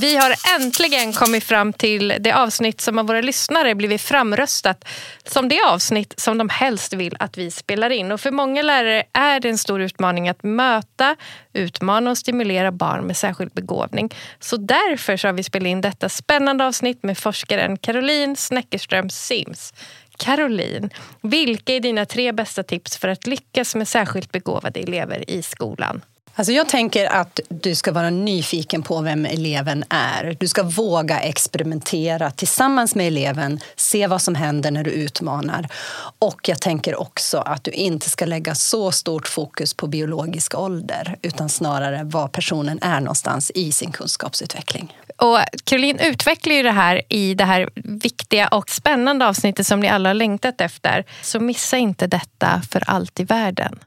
Vi har äntligen kommit fram till det avsnitt som av våra lyssnare blivit framröstat som det avsnitt som de helst vill att vi spelar in. Och för många lärare är det en stor utmaning att möta, utmana och stimulera barn med särskild begåvning. Så därför så har vi spelat in detta spännande avsnitt med forskaren Caroline Snäckerström Sims. Caroline, vilka är dina tre bästa tips för att lyckas med särskilt begåvade elever i skolan? Alltså jag tänker att du ska vara nyfiken på vem eleven är. Du ska våga experimentera tillsammans med eleven, se vad som händer när du utmanar. Och jag tänker också att du inte ska lägga så stort fokus på biologisk ålder utan snarare var personen är någonstans i sin kunskapsutveckling. Och Caroline utvecklar ju det här i det här viktiga och spännande avsnittet som ni alla har längtat efter. Så missa inte detta för allt i världen.